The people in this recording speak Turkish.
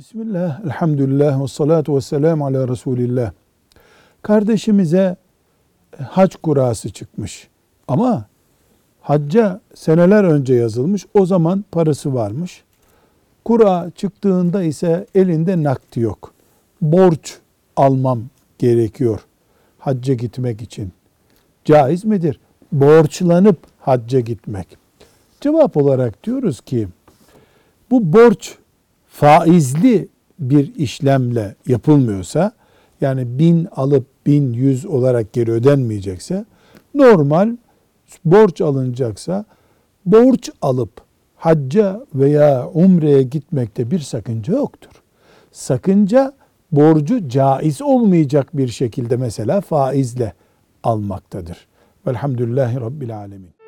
Bismillah, elhamdülillah ve salatu ve selamu ala Resulillah. Kardeşimize hac kurası çıkmış. Ama hacca seneler önce yazılmış. O zaman parası varmış. Kura çıktığında ise elinde nakdi yok. Borç almam gerekiyor hacca gitmek için. Caiz midir? Borçlanıp hacca gitmek. Cevap olarak diyoruz ki bu borç faizli bir işlemle yapılmıyorsa yani bin alıp bin yüz olarak geri ödenmeyecekse normal borç alınacaksa borç alıp hacca veya umreye gitmekte bir sakınca yoktur. Sakınca borcu caiz olmayacak bir şekilde mesela faizle almaktadır. Velhamdülillahi Rabbil Alemin.